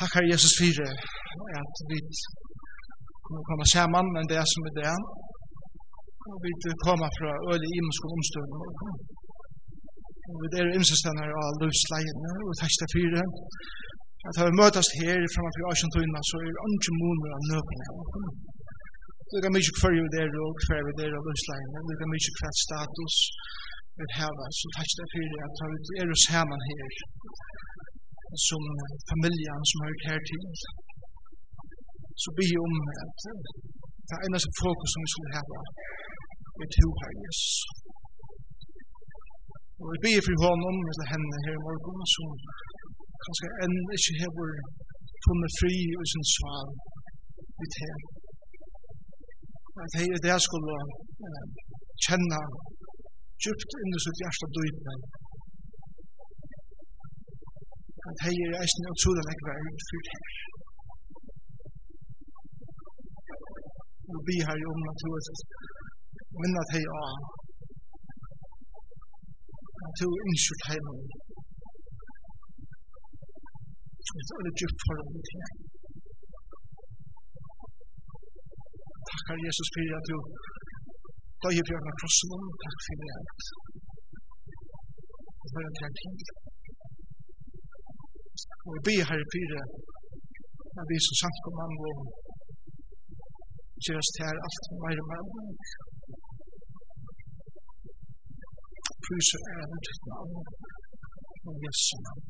Takk Herre Jesus for at vi kommer komme sammen enn det som er det. Og vi kommer fra øle imenske omstående. Og vi er imsestene av løsleiene og tekster fire. At vi møtes her fremme for Asjantøyene, så er det ikke måneder av nøkene. Det er mye kvar vi der og kvar vi der av løsleiene. Det er mye kvar status vi har. Så tekster fire at vi er sammen her som familjen som har her til. Så be om at det er eneste fokus som vi skulle ha i to her, Jesus. Og vi be for honom eller henne her i morgen som kanskje enn ikke har funnet fri i sin svar i det At hei det skulle kjenne djupt inn i sitt hjerte dype at hei er eisen meg nek vær fyrt her. Og vi har jo om naturet vinn at hei av at hei innskjort heim og et øyne djupt forhold til her. Jesus fyrir at du døy i bjørn av krossen, takk fyrir at du var en trengtid. Og vi ber her i fire, at vi som samt kom an og gjør oss til her alt mer og mer. Prøys og ære til navn og Jesu navn.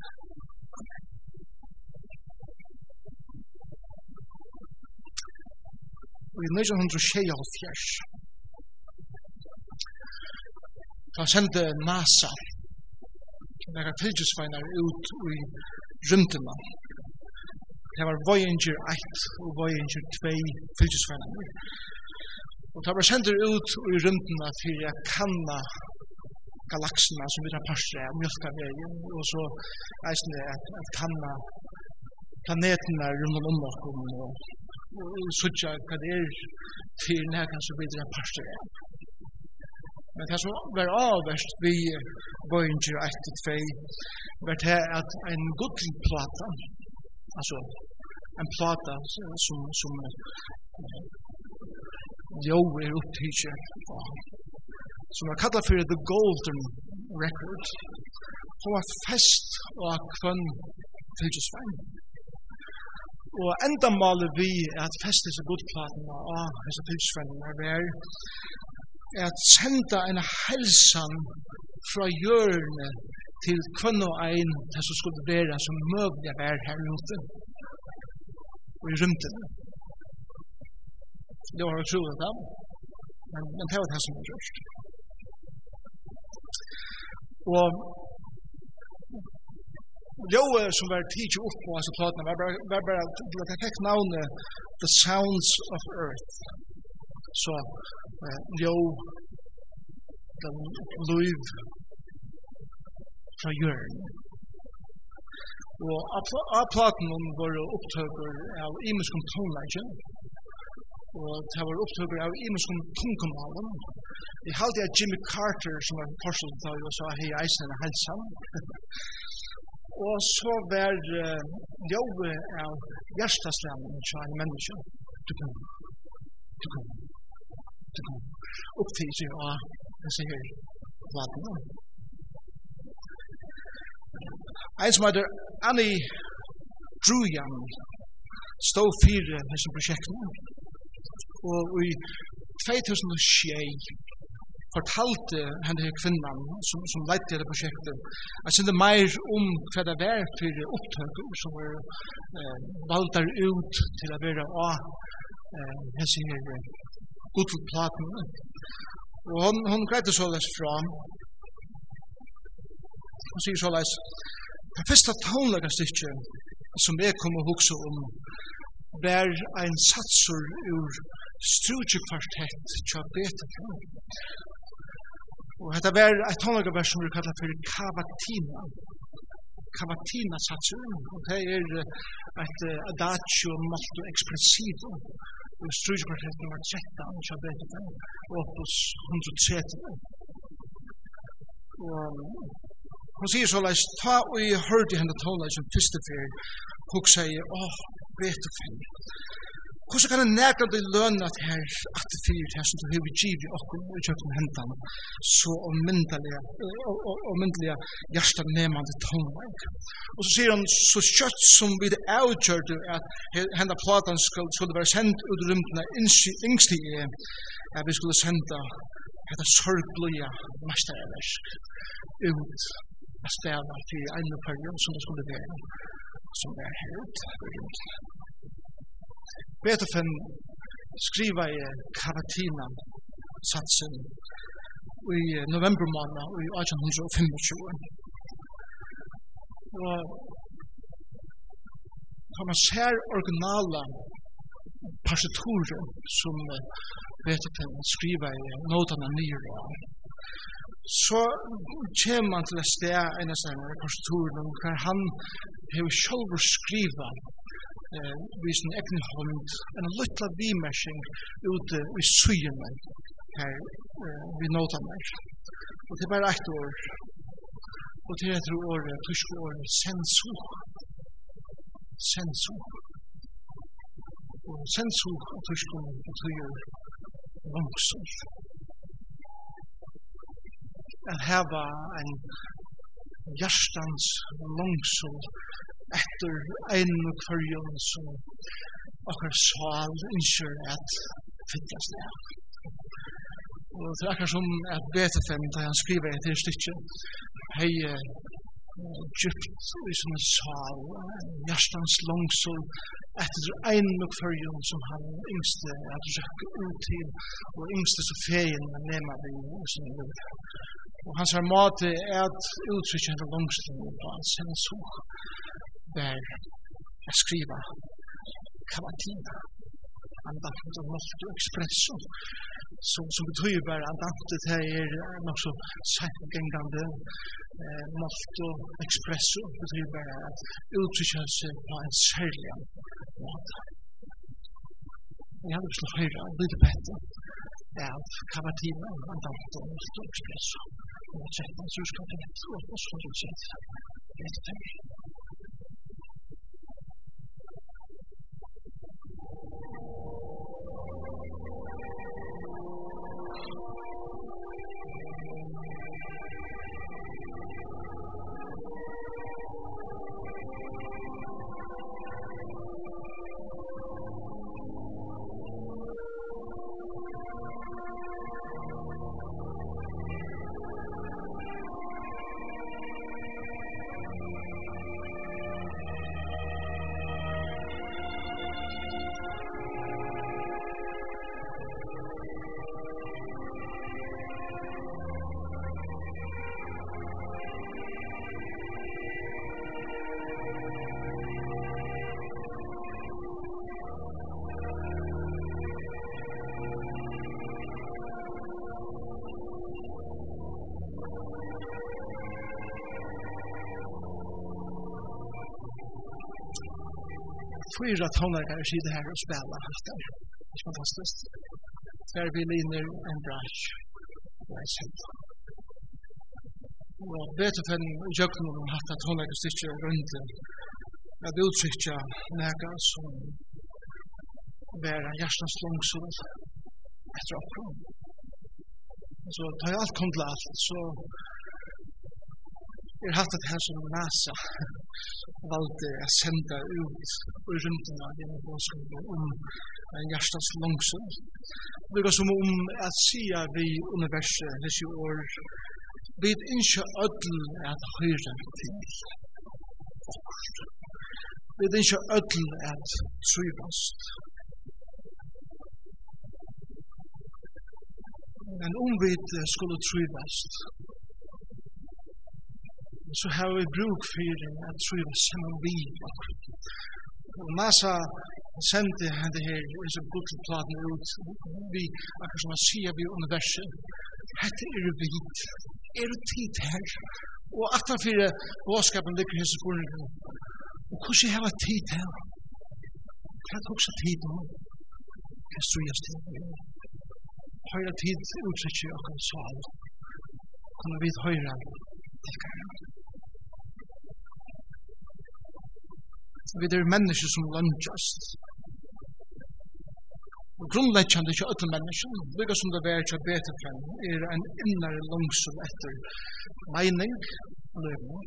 Og i 1976, da sendte NASA, når han fylgjusveinar ut i rymdina. Det var Voyager 1 og Voyager 2 fylkesfellene. Og det var sendt ut i rymdina til jeg kanna galaksene som vi tar parser av mjölkaveien, og så eisne at, at kanna planetene rundt om oss og, og, og sutja hva det er til nærkanskje vi tar parser av. Men det som var avverst vi bøynger 1-2 var det at en godlig altså en plata som, som jo er opptidse, som var kallet for The Golden Record, som var fest og kvønn fylgjøsvein. Og enda maler vi at fest disse godplaten og hese fylgjøsvein er vær, er at senda en helsan fra hjørne til kvann og ein til som skulle være som møglig vær her ute og i rymten. Det var utrolig da, men, men det var det som var gjørst. Og Ljóe som var tidsi upp på hans platna var bara, var bara, var bara, var bara, var bara, var bara, var bara, så eh, jo den liv fra jørn. Og av platen om våre opptøker av imenskom tonleggen, og det var opptøkker av imenskom tonkomalen. Jeg halte at Jimmy Carter, som var forskjell da i sa hei eisen er helsan. og så var uh, ljove av hjerteslemmen fra en menneske. Du kan, du kan det kan optage sig og altså her vatten. Ein som heter Annie Drujan stod fire hessum prosjektene og i 2006 fortalte henne her kvinnan som, som leidte det prosjektet jeg synte mer om hva det var for opptøkker som var eh, valgt ut til å være av eh, hessing her gudselplatene. Og hon, hon greide såleis fra. Hon sier såleis, det første tonlegastykje som jeg kom og hukse om, var ein satsur ur strutjekvartett tja Beethoven. Og dette var et tonlegavers som vi kallar for Cavatina. Cavatina satsur, og det er et adagio molto ekspressivo strykprosent nummer 13 i Kjabedika, Opus 130. Og hun sier så leis, ta og jeg hørte henne tåla som første fyr, hun sier, åh, betefer, Hvordan kan jeg nekka deg lønne at her at det fyrt her som du hever givet okkur og kjøkken hendene? Så omyndelige omyndelige hjertet nemande tongveik og så sier han så kjøtt som vi det avgjørte at henda platan skulle være sendt ut rymdene yngst i er at vi skulle senda dette sorgblige mesterverk ut a stedet til en period som det skulle være som er helt rymdene Beethoven skriva i Cavatina satsen i november måned i 1825. Og kan man ser originala partiturer som Beethoven skriva i notene nye så kommer man til et sted, en av sine partituren, hvor han har selv skrivet eh, vi sin egen hånd, en lytla vimersing ute i syene her eh, vi nåta meg. Og det er bare ett år, og det er heter året, tusk året, sensu. Sensu. Og sensu og tusk året betyr langsor. At hava en hjertans langsor etter en og kvarjon som akkur sval innskjør at finnes det. Og det er akkur som at Betefem, da han skriver etter stykket, hei djupt i sånne sal, hjertans langsor, etter en og kvarjon som han yngste at røkke ut til, og yngste så feien nema vi i sånne liv. Og hans her måte er at uttrykket er langsor på hans hans hår där jag skriva andant og av og ekspresso som, som betyr bare andant det er nok så säkengande eh, Norte Expresso betyder att uttrycka sig på en særlig måte. Jag hade slått höra lite bättre av Cavatina, andakt av Norte Expresso. Och jag tänkte att jag ska ta ett tråd och så har jag sett. Jag fyra tonåringar sitter här och spela hattar. Det är fantastiskt. Tvär violiner, en brasch. Det är känt. Og Beethoven gjøkken om hatt at hånda ikke styrkje rundt at uttrykkja nega som vera hjertens langsol etter opprom. Så da jeg alt kom til alt, så er hatt at her som NASA valgte å sende ut og i rymdene av denne bådskapen om en hjertas Det Lykka som om at sia vi universet hese år, vi ikke ødel at høyre til okkurt. Vi ikke ødel at trivast. Men om vi skulle trivast, så har vi bruk for at trivast sammen vi okkurt. NASA sendte det her liksom gudsplatene ut, vi við som han sier vi universet, hette er jo vidt, er jo tid her, og attenfire båskapen ligger hos spørningen, og hvordan har jeg tid her? Hva er også tid nå? Hva stod jeg sted? Har jeg tid utsikker akkurat så? Kunne vi høyre til? Vi er mennesker som lønnsjøst. Og grunnleggjande ikke alle mennesker, lykka som det var til betefen, er en innare langsum etter meining, løyvene.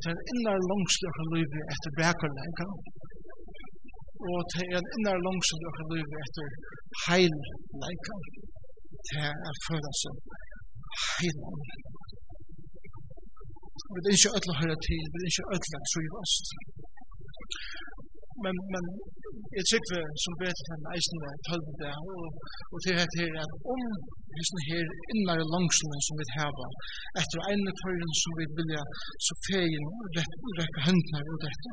Det er en innare langsum etter løyvene etter bækarleika. Og det er en innare langsum etter løyvene etter heilleika. Det er følelsen heilan. Og vi er ikke ødelig å høre til, vi er ikke ødelig trivast men men jeg tykker som vet han eisen er tølve der og og til at her at om husen her innar langslen som vi hava etter ene tøyren som vi vilja så feien rett rett hendna og dette.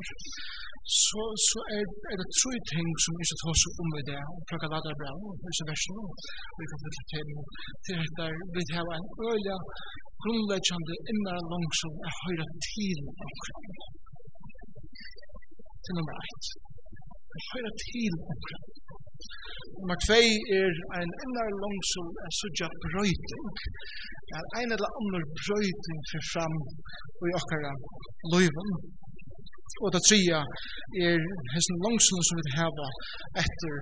Så så er er det tre ting som vi skal ta oss om i det og plukka lade bra og så versen og vi kan fylle til til at der vi hava en øyla, grunnleggjande innar langslen er høyre til til nummer 1. Høyre til okra. Nummer 2 er ein ennar langsum en sudja brøyting. Er ein eller annar brøyting for fram i okkara løyven. Og det tredje er hessen langsum som vi hava etter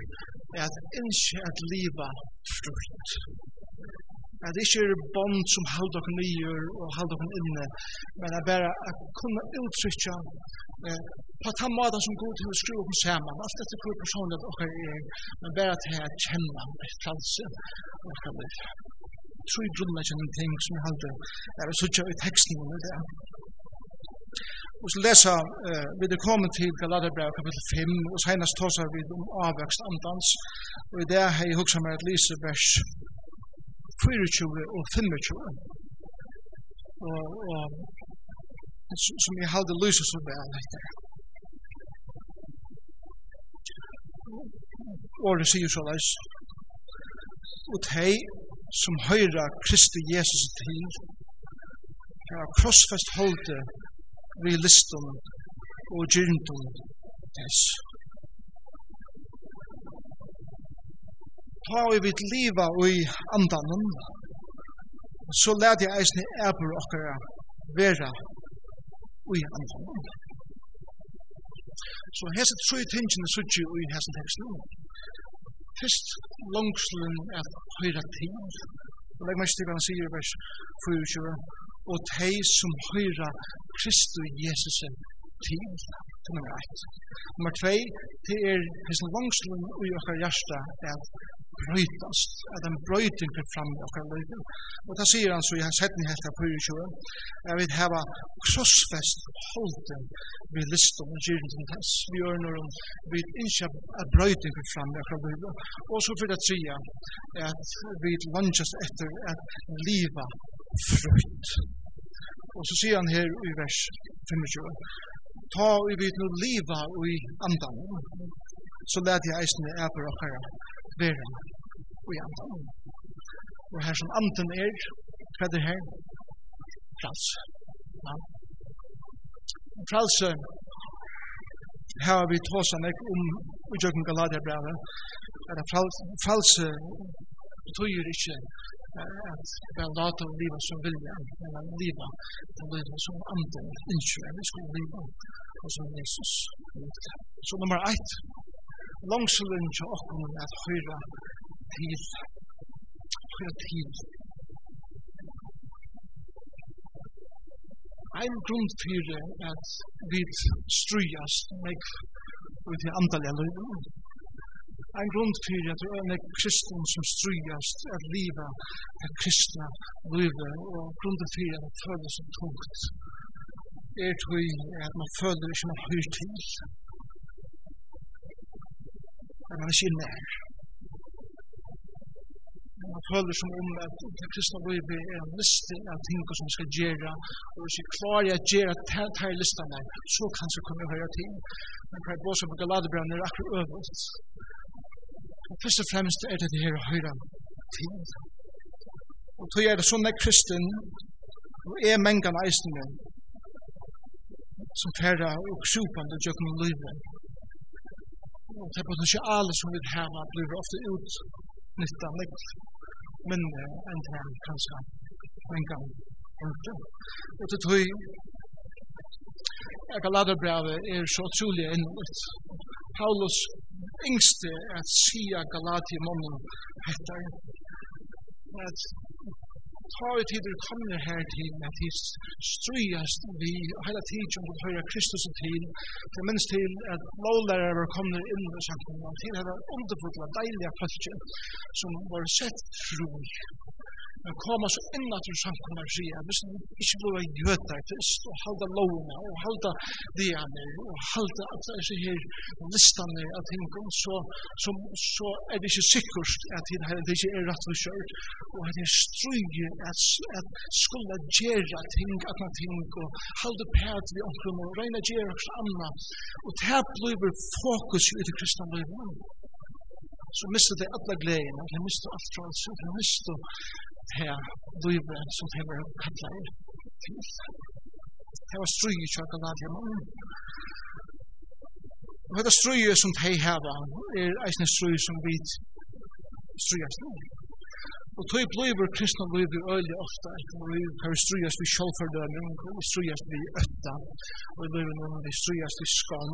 at innskje at liva frukt at det ikke er bond som halder dere nye og halder dere inne, men at bare at kunne uttrykke eh, på den måten som god til å skru opp sammen, alt dette hvor personlig dere er, men bare til å kjenne et frelse og dere det. Tror jeg grunnen er ting som jeg halder, er vil sitte i teksten om det. Og så lesa, uh, vi er kommet til Galaterbrev kapitel 5, og senast tåsar vi om avvekst andans, og i det har jeg hugsa meg at lise vers 24 og 25. Og, og som jeg hadde lyset så vel etter. Året sier så leis. Og de som høyra Kristi Jesus til, har krossfest holdt vi listum og gyrndum dess. ta vi vid liva og i andanen, så lær jeg eisne æber okkara vera og i andanen. Så hese tru tingene sutsi og i hese teksten. Fyrst langslen er høyra ting Og legg meg til han sier i vers 24. Og tei som høyra Kristu Jesus til. Nummer 1. Nummer 2, det er hese langslen og i okkara hjärsta er brøytast, at en brøyting blir fram i okkar løyden. Og det sier han så i hans hetning helt av 24, jeg vil heva krossfest holden vi listom og gyrin til hans, vi ørner om, vi innskja at brøyting blir fram i okkar løyden. Og så fyrir det tria, at vi lunges etter at liva frukt. Og så sier han her i vers 25, ta i vi til liva i andan, så lærte jeg eisne æper okkara vera i andan. Og her som anden er, hva er det her? Frals. Ja. Frals her har vi tåsa nek om i Jøkken Galadia brevet, at frals betyr ikke at vi har lata og liva som vilja, men at liva og liva som anden innskjører, vi skal liva og som Jesus. Så nummer 1, langselen til åkken at høyre til, høyre til. Ein grunn til at vi strujast meg ut i andalega løyden. Ein grunn til at vi er kristen som strujast at liva er kristna løyden og grunn til at det føles som tungt er tog at man føler ikke man høyr til men han er ikke nær. Man føler som om at det kristne livet er en liste av ting som skal gjøre, og hvis jeg klarer å gjøre det her listene, så kan jeg komme og høre ting. Men hver båsen på Galadebrann er akkurat øvelt. Og først og fremst er det det her å høre ting. Og tog er det sånn er kristen, og er mengen eisene, som færre og krupende gjør noen livet og det potentialet som vi har blir ofte ut utnyttet litt mindre enn det er kanskje en gang ikke. Og det tog jeg kan lade brevet er så utrolig innlitt. Paulus yngste at sia Galatia mannen heter at ta i tid du kommer her til at de strøyast vi hele tiden som hører Kristus til, til minst til at lovlærer var kommet inn i samfunnet, til her underfulle, deilige følger som var sett fru Men koma så inn innan til samkomna og sier, hvis du ikke blir en gjøtar krist, og halda lovene, og halda diane, og halda at det er så her listane av ting, så, så, så er det ikke sikkert at det ikke er rett og kjørt, og at det er strøye at, at skulle gjøre ting, at man ting, og halda pæt vi omkring, og regna gjøre hos anna, og det blir fokus i det kristne livet. Så mister det alle gleden, og det mister alt fra alt, og det mister her livet som det var kallar til. Det var strøy i kjøkken av det mannen. Og det strøy som de var, er eisne strøy som vi strøy av strøy. Og tog bliver kristna liv i ofta, og vi kan strujast vi sjålfordøming, og strujast vi ötta og vi lever noen vi strujast vi skam.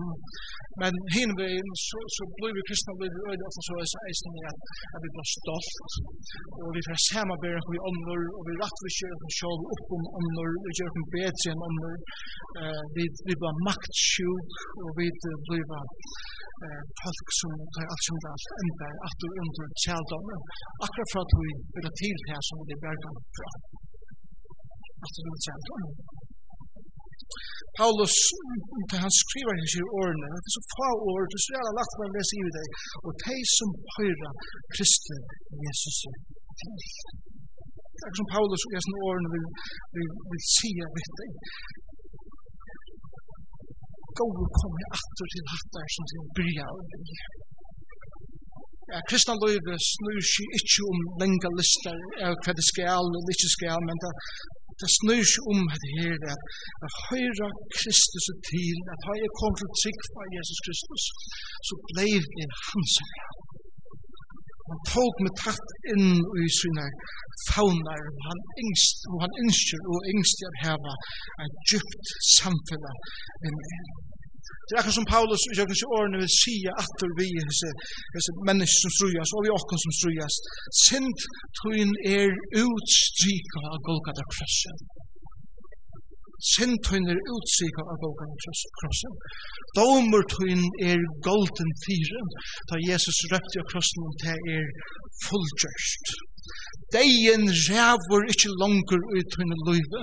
Men hin hinveien, så, så bliver kristna liv i ofta, så er det eisen i at vi blir stolt, og vi får samarbeider vi omnur og vi rett vi kjører oss sjål opp om omnur vi gjør dem bedre enn ånder, vi, vi blir maktsjuk, og vi blir uh, folk som tar alt som det alt enda, at du under tjaldommen, akkurat fra at vi eller til her som det er verkar fra. At det er sent om. Paulus, da han skriver hans i årene, det er så få år, det er så jævla lagt man lese i deg, og de som høyra Kristi Jesus er til. Det er som Paulus i hans årene vil, vil, vil si av deg. Gå og kom i atter til hattar som sin bryr av deg at kristna løyve snur seg ikkje om lenga lister av hva det skal eller ikkje skal, men det, det snur seg om det her, at, jeg høyra Kristus er til, at har jeg kommet til trygg fra Jesus Kristus, så blei det hans her. Han tog meg tatt inn i sine faunar, og han yngst, og han yngst, og yngst jeg heva, et djupt samfunnet med meg. Det er akkur som Paulus i jøkken sin årene vil sia at vi hese, hese mennesker som strujas og vi okken som strujas. Sint tuin er utstrika av Golgata krossen. Sint tuin er utstrika av Golgata krossen. Domer tuin er golden fyren. Da Jesus røpte av krossen om det er fullgjørst. Deien rævur ikkje langer ut hun løyve.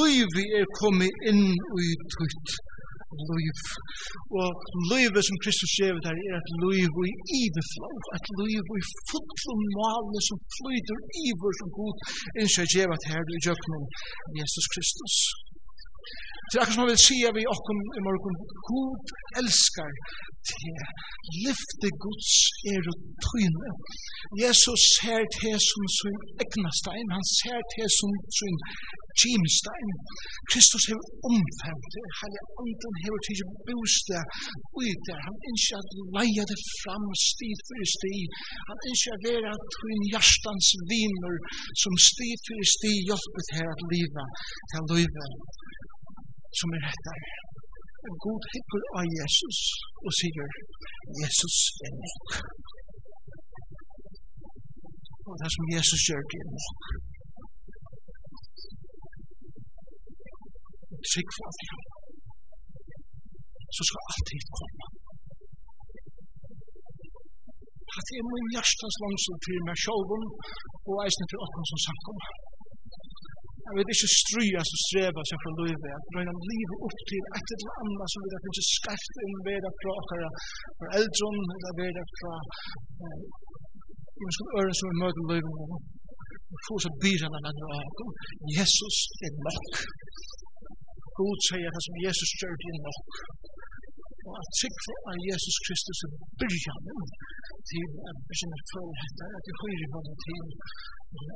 Løyve er kommet inn ut ut liv. Og livet som Kristus skjevet der er et liv i iveflow, et liv i fullom malene som flyter iver som god innskjer skjevet her i jøknen Jesus Kristus. Det er akkur som han vil sige vi okkom i morgon, god elskar til lyfte Guds er og tøyne. Jesus ser til som sin egna stein, han ser til som sin kjimstein. Kristus har omfemt det, hele anden har til bostad ut der, han ønsker at leia det fram stid for stid, han ønsker at være tøyne hjertans viner som stid for stid hjelper til at liva, til liva som er rettere. Og god hikker av Jesus og sier, Jesus er nok. Og det som Jesus gjør, det er nok. Trygg for at han. Så skal alt hit komme. At det er min hjertens langsyn til meg sjolven og eisen til åkken som samkommer. Jeg vil ikke strya og streva seg fra løyve, at røyna livet opp til et eller annet som vil finnes skarpt inn ved vera fra okkara fra eldron, eller vera fra vi skal øre som vi møter løyve nå. Få så byrana med noe av Jesus er nok. God sier det som Jesus gjør det er nok og at sikre av Jesus Kristus er byrjanen til at personer for dette, at de høyre på holder til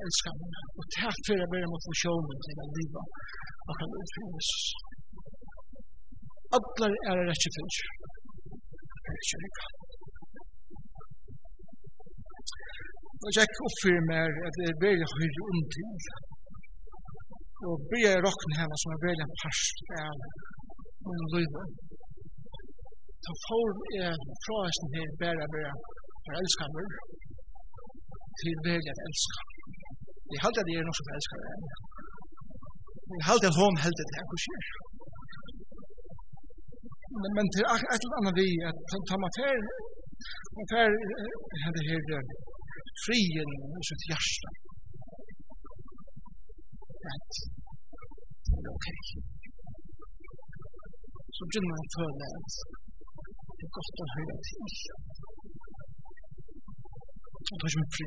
elskene. Og takk for jeg ber mot misjonen til at livet og kan utfinnes. Adler er rett og slett. Det er ikke rikka. Og jeg oppfyrer meg at det er veldig høyre omtid. Og blir jeg råkne henne som er veldig en parst av min livet så får jeg fra oss den her bare være forelsket meg til veldig at elske. Jeg halte at jeg er noe som elsker meg. Jeg halte at hun halte det her, hva skjer? Men, men til et eller annet vi, at ta man fer, man fer henne her frien i sitt hjärsta. Att det er ok. Så begynner man å føle at Det kostar hela tiden. Så tar som en fri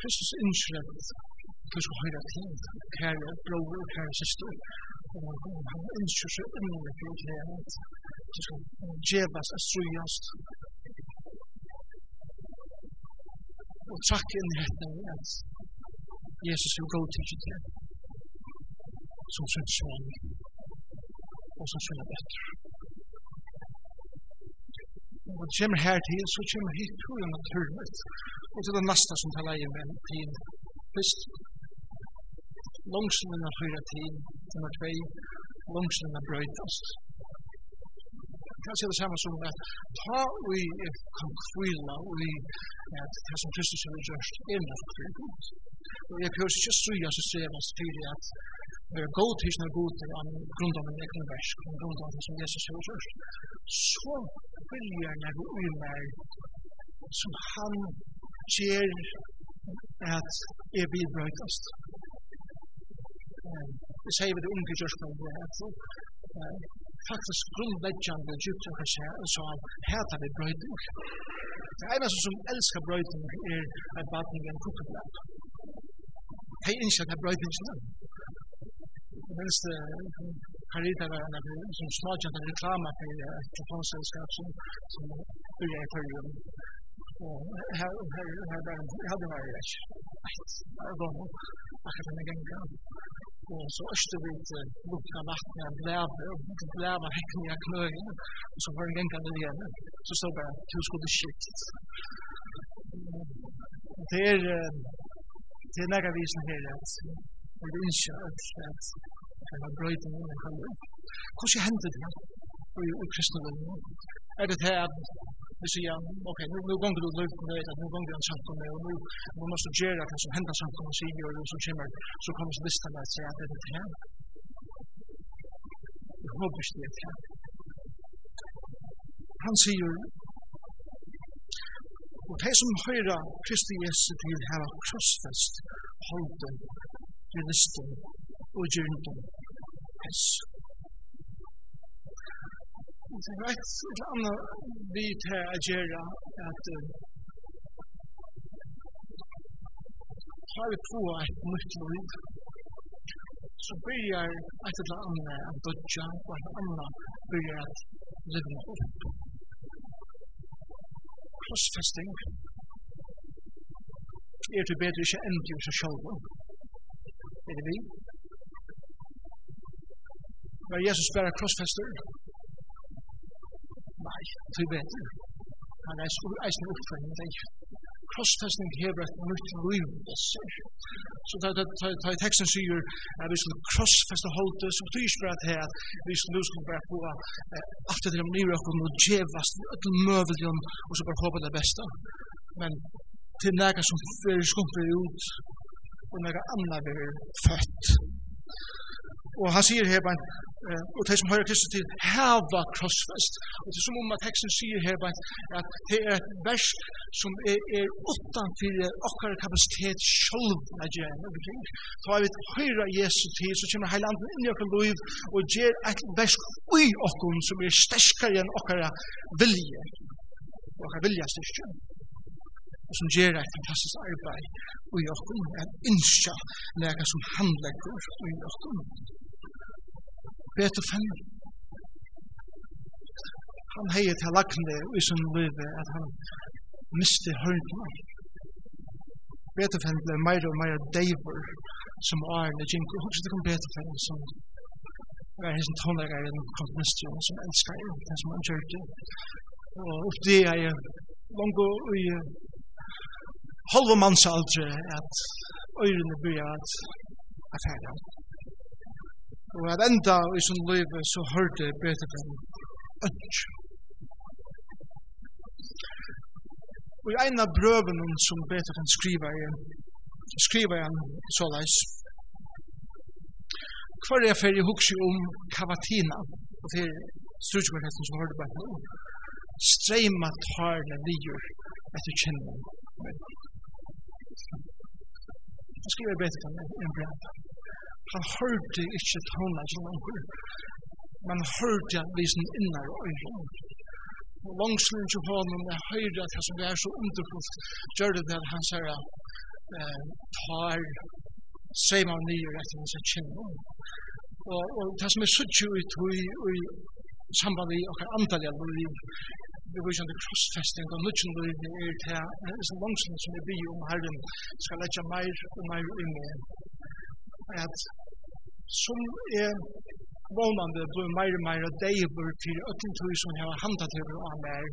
Kristus innskrevet. Til så høyre tid, kære bror og kære søster, og han innskrevet innskrevet innskrevet innskrevet innskrevet innskrevet innskrevet og trakk inn i hette i at Jesus er god til ikke til som sin son og som sin bedre. Og det kommer her til, så kommer hit tror jeg naturlig. Og til det neste som tar leie med tid. Først, langsomt under fyra tid, nummer tvei, langsomt under brøydast kan se det samme som at ta vi kan og vi at det som Kristus har gjort er innan kvila. Og jeg prøver ikke strøya så ser oss til at vi er god til sånne god til an grunn av en egen vers, an grunn av det som Jesus har gjort. Så vil jeg gå ui meg som han ger at jeg vil brøytast. Jeg sier vi det unge kjørskapet at faktisk grunnleggjande djupt djuptrykker seg så han heta vi brøyding. Det eneste som elskar brøyding er en badning en kukkeblad. Hei innskjent er brøyden ikke den. Minst karita var en av som smadjant en reklama for et japanselskap som byrja i fyrir Og her, her, her, her, her hadde vært rett. Jeg var akkurat denne gangen. Og så øste vi til lukta natten av blæve, og blæve hekken i knøyen, og så var det gangen ned igjen. Så stod bare, du skulle shit. Det er, det er nægge visen her, at det er ikke at jeg var brøyden i en halv. Hvordan hendte det i kristendommen? Er det det at Nu säger han, okej, nu, nu gånger du løyf med att nu gonger du en samkom med og nu, nu måste du gjøre hva som hender samkom och säger og som kommer, så kommer så listan at sier at det er det Jeg håper ikke det er det här. Han sier, og de som høyra Kristi Jesu til her av krossfest, holden, i listan og gjørndom, hess. Det er et eller annet vi här å gjøre at har vi två et nytt liv så börjar et eller annat att dodja och ett annat börjar att leva opp Krossfesting er til bedre ikke enn til seg selv. Er det vi? Var Jesus bare krossfester? Nei, det er bedre. Han er så eisen oppfølging deg. Krosstesting hever et nytt liv. Så da i teksten sier at vi skal krossfeste holde, så betyr ikke bare til at vi skal skulle skal bare få alt det om nyr og noe djevast, et møvelion, og så bare håpe det beste. Men til nega som fyrir skumper ut, og nega anna vi født. Og han sier her bare, og de som hører Kristus til, heva krossfest. Og det er som om at teksten sier her bare, at det er et vers som er, er utanfor okkar kapasitet sjolv av gjerne. Så har vi høyre Jesus til, så kommer heil anden inn i okkar liv, og gjør et vers ui okkar som er sterskare enn okkar vilje. Okkar vilje styrkje og som gjør et fantastisk arbeid i oss, at innskja, nega som handlegger i oss betur fenn. Han hei til lakne i sin løyve at han miste hørnene. Betur fenn ble meir og meir deivur som årene gink, og hos det kom betur fenn som var hessin tonlegar i den komponistjon som elskar i den som han kjørte. Og opp det er jeg lango i halva mannsaldre at øyrene blir at affæra. Og at enda i sånn liv så hørte bedre den ønsk. Og i en av brøvene som bedre enn skriver i, skriver han så leis. Hver er jeg ferie hukse om kavatina, og til strutskvartetten som hørte bare nå, streima tarne liur etter kjennom. Jeg skriver bedre betet enn en brøvene. Han hørte ikke tonene som han hørte men hørte at vi som innar øyre. Og langsyn til honom, er høyre at han som er så underfullt, gjør det at han sier at eh, tar seima nye etter hans kjenne. Og, og det som er suttje ut i, i samband i okkar antalja liv, vi vil kjenne krossfesting og nutjen liv er til hans langsyn som vi bi om herren skal letja meir og meir i at som er vånande blir meir og meir deivur til öllum tui som hefa handat til av meir,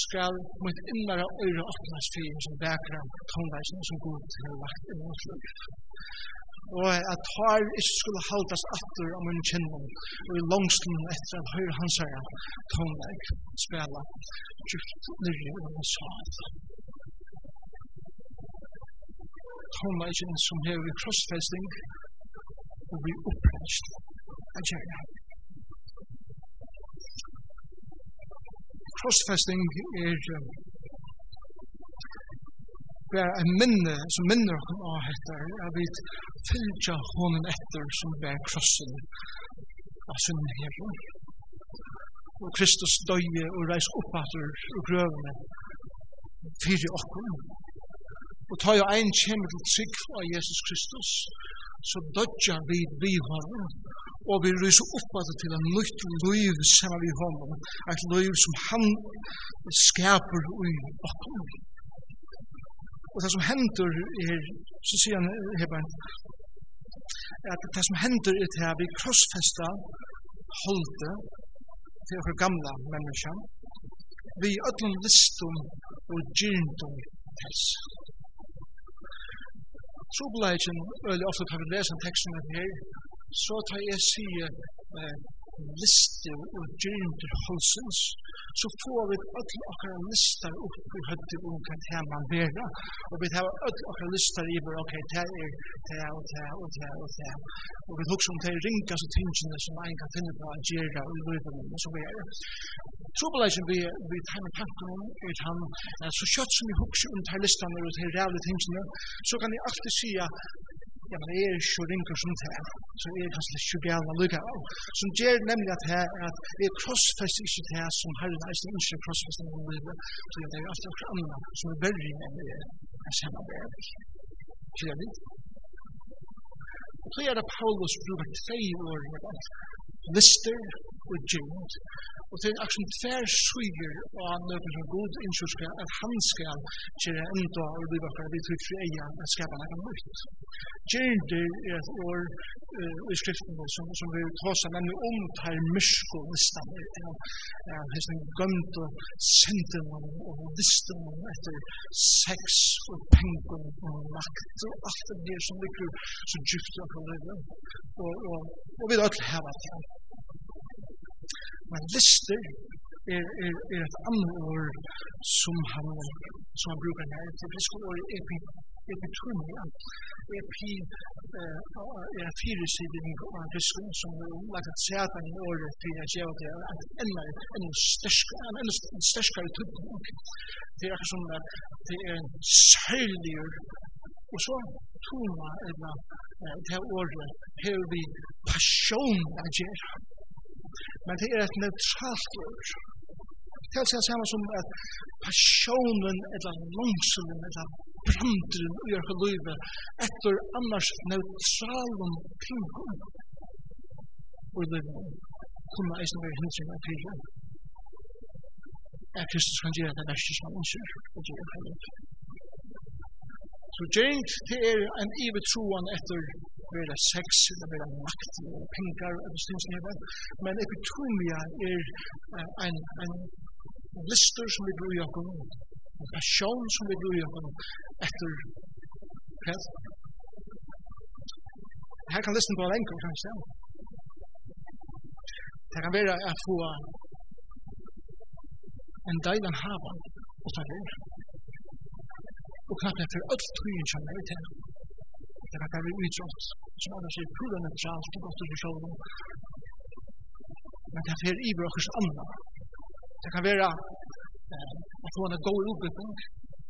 skal mot innmara øyre åpnas fyrir som vekra tonleisen som god til å lagt inn og slik. Og at har ikke skulle haldas atter om en kjennom, og i langslun etter at høyre hans herre tonleik spela djupt nyrje og hans tonleikin som hever við krossfesting og við upprest av gjerra. Krossfesting er bare en minne som minner okkur á hetta at vi fylgja honen etter som bær krossen av sunnen hefur. Og Kristus døye og reis oppater og grøvene fyrir okkur Og ta jo ein kjemmer til trygg av Jesus Kristus, så dødja vi vi honom, og vi ryser opp at til en nytt liv sammen vi honom, et liv som han skaper i bakom. Og det som hender er, så sier han Hebern, at det som hender er til at vi krossfesta holde til okkur gamla menneska, vi ötlum listum og gyrndum hess trupleikin, eller ofta tar vi lesa teksten her, så tar jeg sige eh, liste og gyrnder halsens, så får vi alle okkara lister opp i høyde om hva det man vera, og vi tar alle okkara lister i vår, ok, det er det og det og det og det, og vi husker om det er ringa så tingene som en kan finne på å gjøre og løyve og så videre. Trobeleisen vi, vi tar med tanken om er han, så kjøtt som vi husker om det her listan og det her rævlig tingene, så kan jeg alltid sige ja, men jeg er ikke ringer som det er, så jeg er kanskje ikke bjerne lykke av. Som gjør nemlig at her, at jeg krossfest ikke det som har er sin ikke krossfest i min liv, så det er alltid noe annet som er veldig enn det er. Samme det er. Kjører Og Så er det Paulus bruker tre år i det lister og djent. Og det er akkurat tver suger av nøkken som god innskyld at han skal gjøre enda og bli akkurat vi tror for eia at skapa nekka nøyt. Djent er et år i skriften som, som vi tåsa nemlig om tar mysko listan av hesten gømt og senten og listan etter sex og pengen og makt og alt det som ligger så djupt og, og, og, og vi er alt heva til. Men lister er, er, er et annet ord som han, som han bruker her. Det er sko ord epi, epitonia. Epi eh, er en firesidning av greske som er lagt at sætan i året til at gjøre det er en enda sterskere tydning. Det er akkurat som det er en særligere Og så tona eller det ordet har vi passion at gjøre. Men det er et neutralt ord. Det er det samme som at passionen, eller langselen, eller brandren i ørke livet, etter annars neutralen kringkom. Og det kunne eisen være hindring av tiden. Er Kristus kan gjøre det verste som han ønsker, og gjøre det Så gjengt det er en ivet troan etter vera sex, eller vera makt, eller pengar, eller stil som hever. Men epitomia er en, en lister som vi bruger på noen, en passion som vi bruger på noen, etter kvæl. Her kan listen bare enkelt, kan vi se. Det kan være at få en deilig hava, og ta det og knappt efter alt tryen som er til. Det verkar vara utrått, som annars är pura neutralt og godt ur sjålen. Men det er i brökers andre. Det kan vara at få en god utbildning.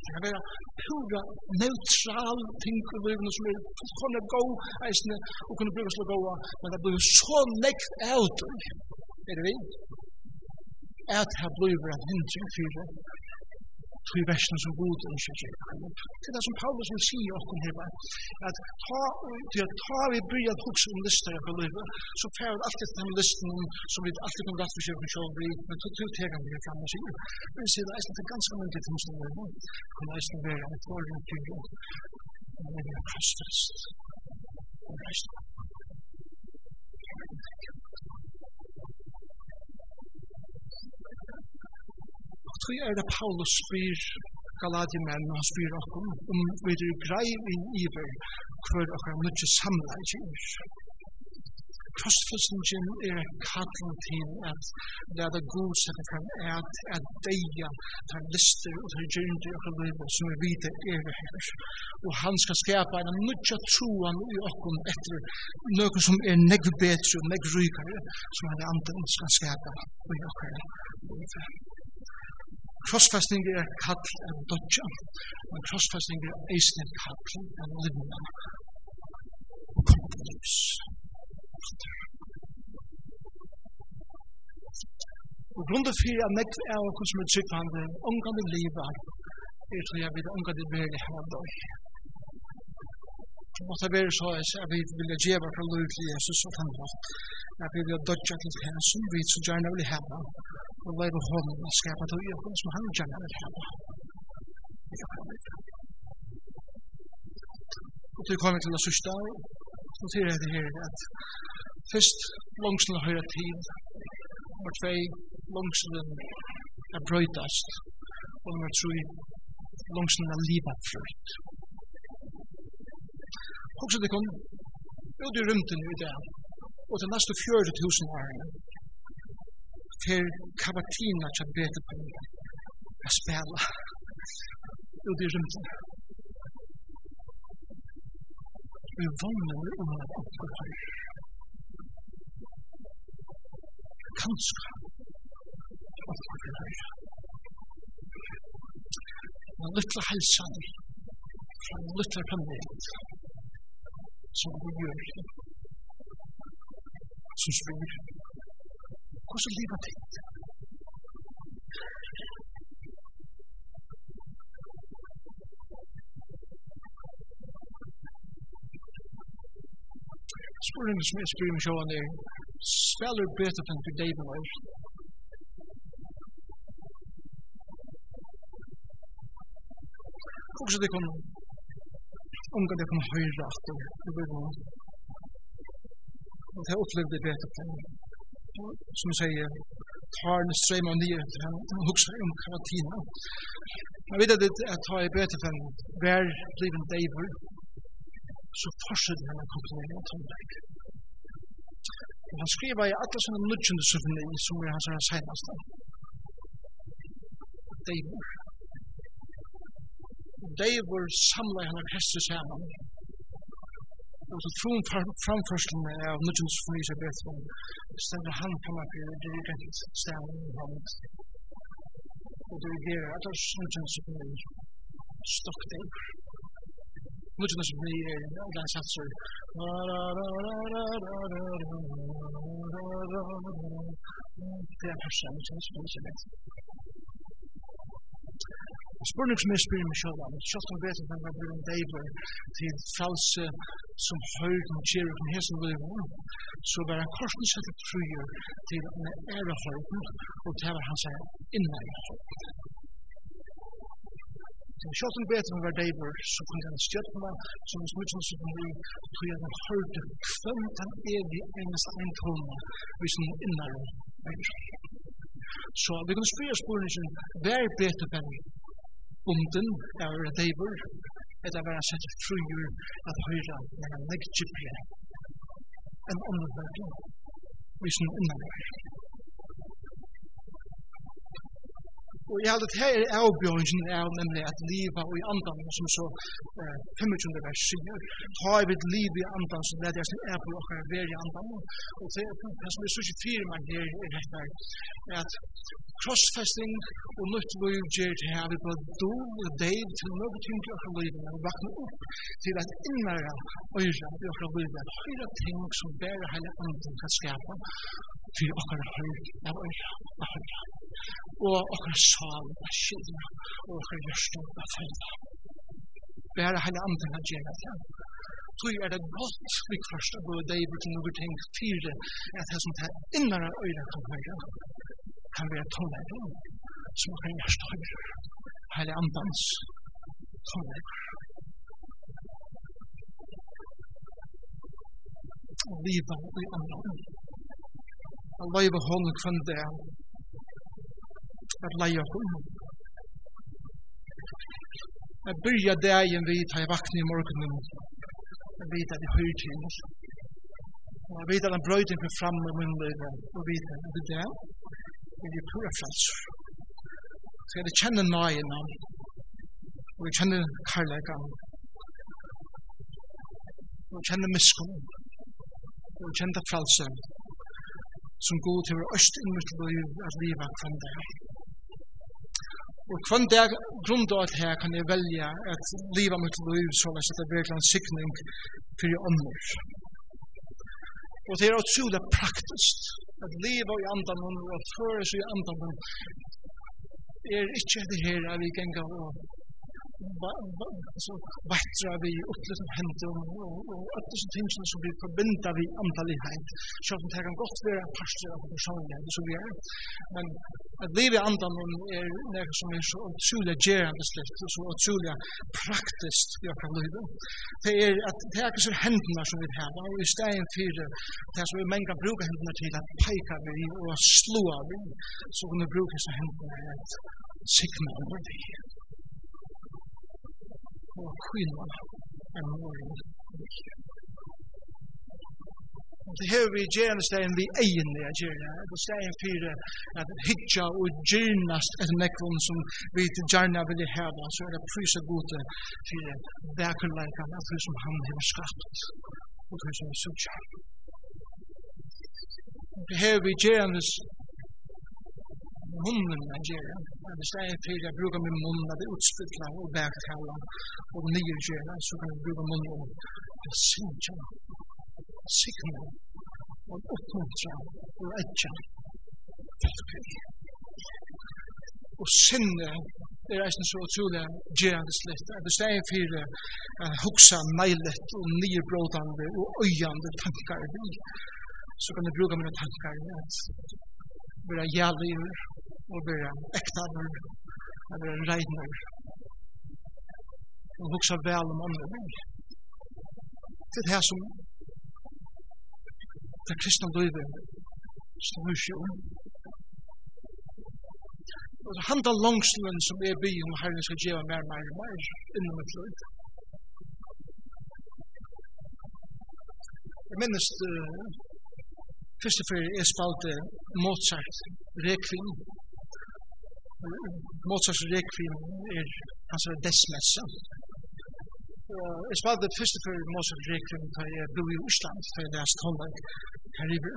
Det kan være pura neutral ting i livet som er fullkomne god eisne og kunne bruke till goa, men det blir så nekt out. Er det vi? At her blir en hindring fyrir tog versen som god ønsker seg. Det er det som Paulus vil si i åkken her, at ta, til at ta vi bryr at hukse om lister jeg livet, så fer vi alltid den listen som vi alltid kan rett for seg for sjål blir, men tog til tegene vi er fremme og sier. Men vi sier det er ganske mye ting som er god, kan det er være en forrige til å være kastest. Det er Tui er det Paulus spyr Galadimenn, og han spyr okkur om vi er grei i iver hver okkar mykje samlegging. Krossfyslingen er kallan til at det leda god sette fram at at deia tar lister og tar gyndi okkar livet som vi vite er her. Og han skal skapa en mykje troan i okkur etter noe som er negv betre og negv rykare som han er andre skal skapa i okkar livet. Krossfesting er kall en dodja, men krossfesting er eisen kall en livna. Kompleks. Og grunden fyrir at nekv er okkur som er tryggvande, omgande livet, er til jeg vil omgande veri her døy. Det måtte være så at vi vil djeva fra lov til Jesus og han måtte, at vi vil dodja til hans som vi så gjerne vil heva, والله بخوم سكابتو som han هم جمع الحالة Og til kom til sørste, så sier jeg det her at først langsen høyre tid, nummer tvei, langsen er brøytast, og nummer tre, langsen er livet frøyt. Også det kom ut i rymten i det, og til neste fjörde tusen årene, till kavatina som bete på mig. Jag spela Och det är rymden. Vi vannar om att uppgöra. Kanske. Uppgöra. Den lytla hälsan. Den lytla planet Som vi gör. Som spyr. Hvordan lever det? Spurning som jeg skriver sjående, spiller bedre enn til David Weiss. Hvordan det kan omgå det kan høyre at det blir noe. Og det er opplevd det bedre enn som säger tar en ström av nya han huxar om karatina. Jag vet att jag tar i böter för en blir en David så fortsätter henne att komponera och tar väg. Han skriver i alla sådana nutjande symfoni som är hans här senaste. David. David samlar henne Kristus samman altså troen framførselen av nødvendig fornyelse av Bethlehem, stedet han kan man gjøre dirigent er stedet i hånden. Og det regerer at det er nødvendig som er stokt der. Nødvendig som er en gang satt så. Det er persen, det er ikke det. Og spurning som jeg spyrir meg sjálf om, sjálf om vet at man blir en deibar til false som høyr og kjer som hesen og så var han korsensett fruer til en ære høyden, og det var hans Så Sjálf om vet at han var deibar, så kunne han stjøtna, som hans mykjens som han var, tog jeg han hørte kvendt han evig enest eintona, hvis han innleir. Så vi kan spyrir spyrir spyrir spyrir penning? bunden av er deibur, Redeibur, eller være sett frujur at høyra med en leggjipje en omvendt, vi som innanvær. Og jeg held at her er avbjørnsen er nemlig at livet og i andan, som så eh, 25. vers sier, ta i vidt liv i andan, som leder jeg sin er på åker ver i andan. Og det er det som er så ikke fire meg her i dette, er at crossfesting og nytt liv gjør til her, vi bare do og deiv til noe ting til åker liv og vakna opp til at innmæra øyre i liv livet, høyre ting som bærer hele andan kan skapa, fyrir okkara hörn av øyra og hörja og okkara sal og skilja og okkara hjørsta og fella. Bæra heile andan av gjerra det. Tui er det godt vi kvarst av både deg brukt noe ting fire at det som det innara øyra kan hörja kan være tonleidom som okkara hjørsta hörja heile andans tonleidom. Liva i andan og løyve hånden kvann det at leie hånden. Jeg byrja dagen vid at jeg vakna i morgenen. Jeg vet at jeg høyr til og Jeg vet at han brøyden kom fram med min løyve. Jeg vet at det der er det pura frelser. Så jeg kjenner nøyene og jeg kjenner karlægan og jeg kjenner miskunn og jeg kjenner frelser som god til øst inn mot liv at livet kvann dag. Og kvann dag, grunn av alt her, kan jeg velja at livet mot liv så lest at det virkelig en sikning for ånder. Og det er utrolig praktisk at liva i andan og at høres i andan er ikke det her at vi ganger og så vattra vi upp opplevd som hendte og det som tingene som vi forbinda vi antallighet. Så om det kan godt være parster av personlighet som vi er. Men at liv i andan er noe som er så utrolig gerande slikt og så utrolig praktisk i akkurat livet. Det er at det er ikke så hendene som vi har og i stedet for det som vi menga bruker hendene til at peika vi og slå vi så kan vi bruke så hendene til at sikna over det och skillnad än våra Det her vi gjerne stegen vi egentliga gärna. Det är stegen för at hitja og gärnast et nekron som vi til gjerne vil heva Så er det prysa gode för verkligheten av det som han har skapt og det som er sutja Det her vi gjerne munnen man gör. Det säger til jeg bruker min mun när det utspytlar och vägkallar och nyrgöra så kan jeg bruke munnen og och synka, signa och uppmuntra och ätja. Og sinne er eisen så utrolig gjerande slett. At det steg til jeg hugsa meilet og nye brådande og øyande tankar. Så kan jeg bruke mine tankar at vera jævlig og vera ektadur, og vera regnur, og hugsa vel om andre mennesker. Det er her som det kristne livet står ikke om. Og det handler langslen som er by om Herren skal gjøre mer, mer, og mer innom et liv. Jeg minnes det første før jeg spalte Mozart, Requiem, Mozarts Requiem er hans er desmessa. Jeg spalte første for Mozarts Requiem da jeg bo i Osland, da jeg leste Holland, Kariber.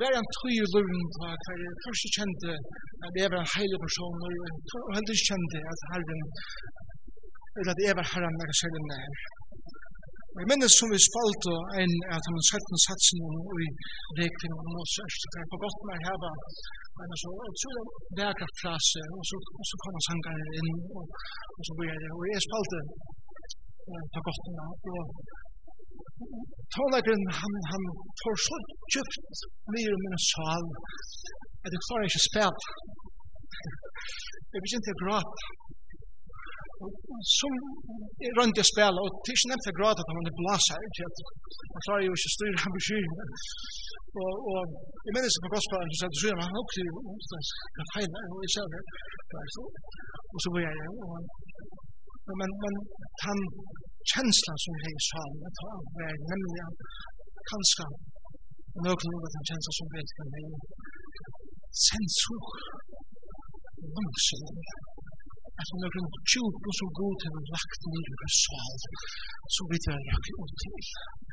Det var en tøy i løven da jeg først kjente at jeg var en heilig person, og jeg heldig kjente at herren, eller at jeg var herren, jeg var særlig nær. Jeg minnes som vi spalte en av de 17 satsene i rekvinn og noe sørst. Det er på godt med å heve en så utrolig vekra frase, og så, og så kommer sangene inn, og, og så blir det. Og jeg spalte eh, på godt med, og Tålegren, han, han får så djupt mye om min sal, at jeg klarer ikke å spela. Jeg begynte å gråte som er rundt å spela, og det er ikke nevnt å grad at han er blasa at han klarer jo ikke å styre ham beskyrer. Og, og jeg minnes på gospelen, så sier du, sier han åkte jo omstans, han og jeg ser det, og så var jeg, og men, men han kjenslan som jeg sa, det var nemlig at kanskje nøkken over den kjenslan som vet kan jeg sensor, langsyn, at altså er hun tjup og så god til hun lagt ned i sal, så vidt jeg rakk ut til.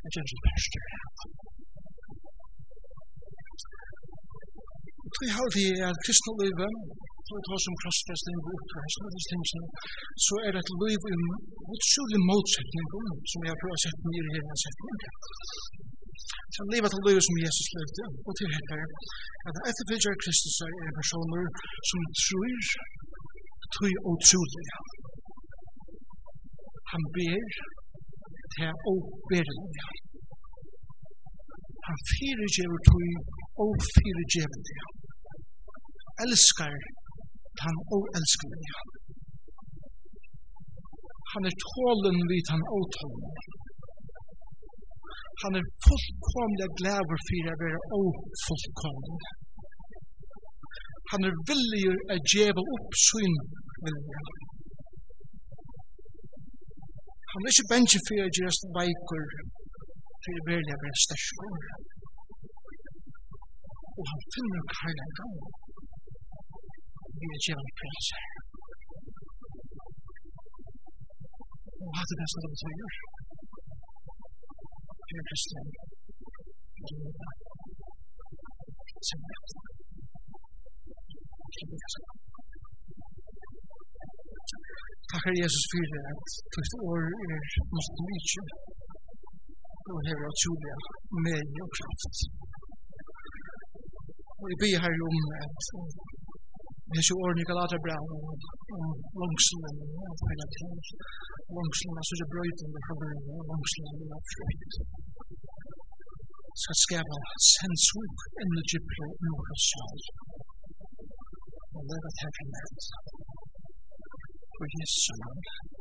Jeg kjenner ikke best til det. Vi har det i kristne livet, så vi tar som krossfesting og oppreisning og disse tingene, så er det et liv i utsjulig motsetning som jeg har prøvd å sette ned i hele setningen. Så han lever til livet som Jesus levde, og til hette at etterfølger Kristus er en personer som tror tru og trulig. Han ber til å åberlig. Han fyrirgjever tøy og fyrirgjevelig. Elskar han og elskelig. Han er tålen vid han og tålen. Han er fullkomlig glæver for å være og fullkomlig. Han er villig at djeva opp sin vilja. Han er ikke bensje for å gjøre veikur til å velja å være. Og han finner gang vi er gjerne priser. Og hatt det beste det betyr. Herre Kristian, som er Takkar Jesus fyrir at tutt år er mest mykje og hever at tjulia med og kraft. Og jeg byr her om at hese årene i Galaterbra om langslen og feil at her langslen er sånn brøyden og forbrøyden og langslen er oppfrøyt skal skapa sensuik energi på noe sjal og let us for Jesus' son.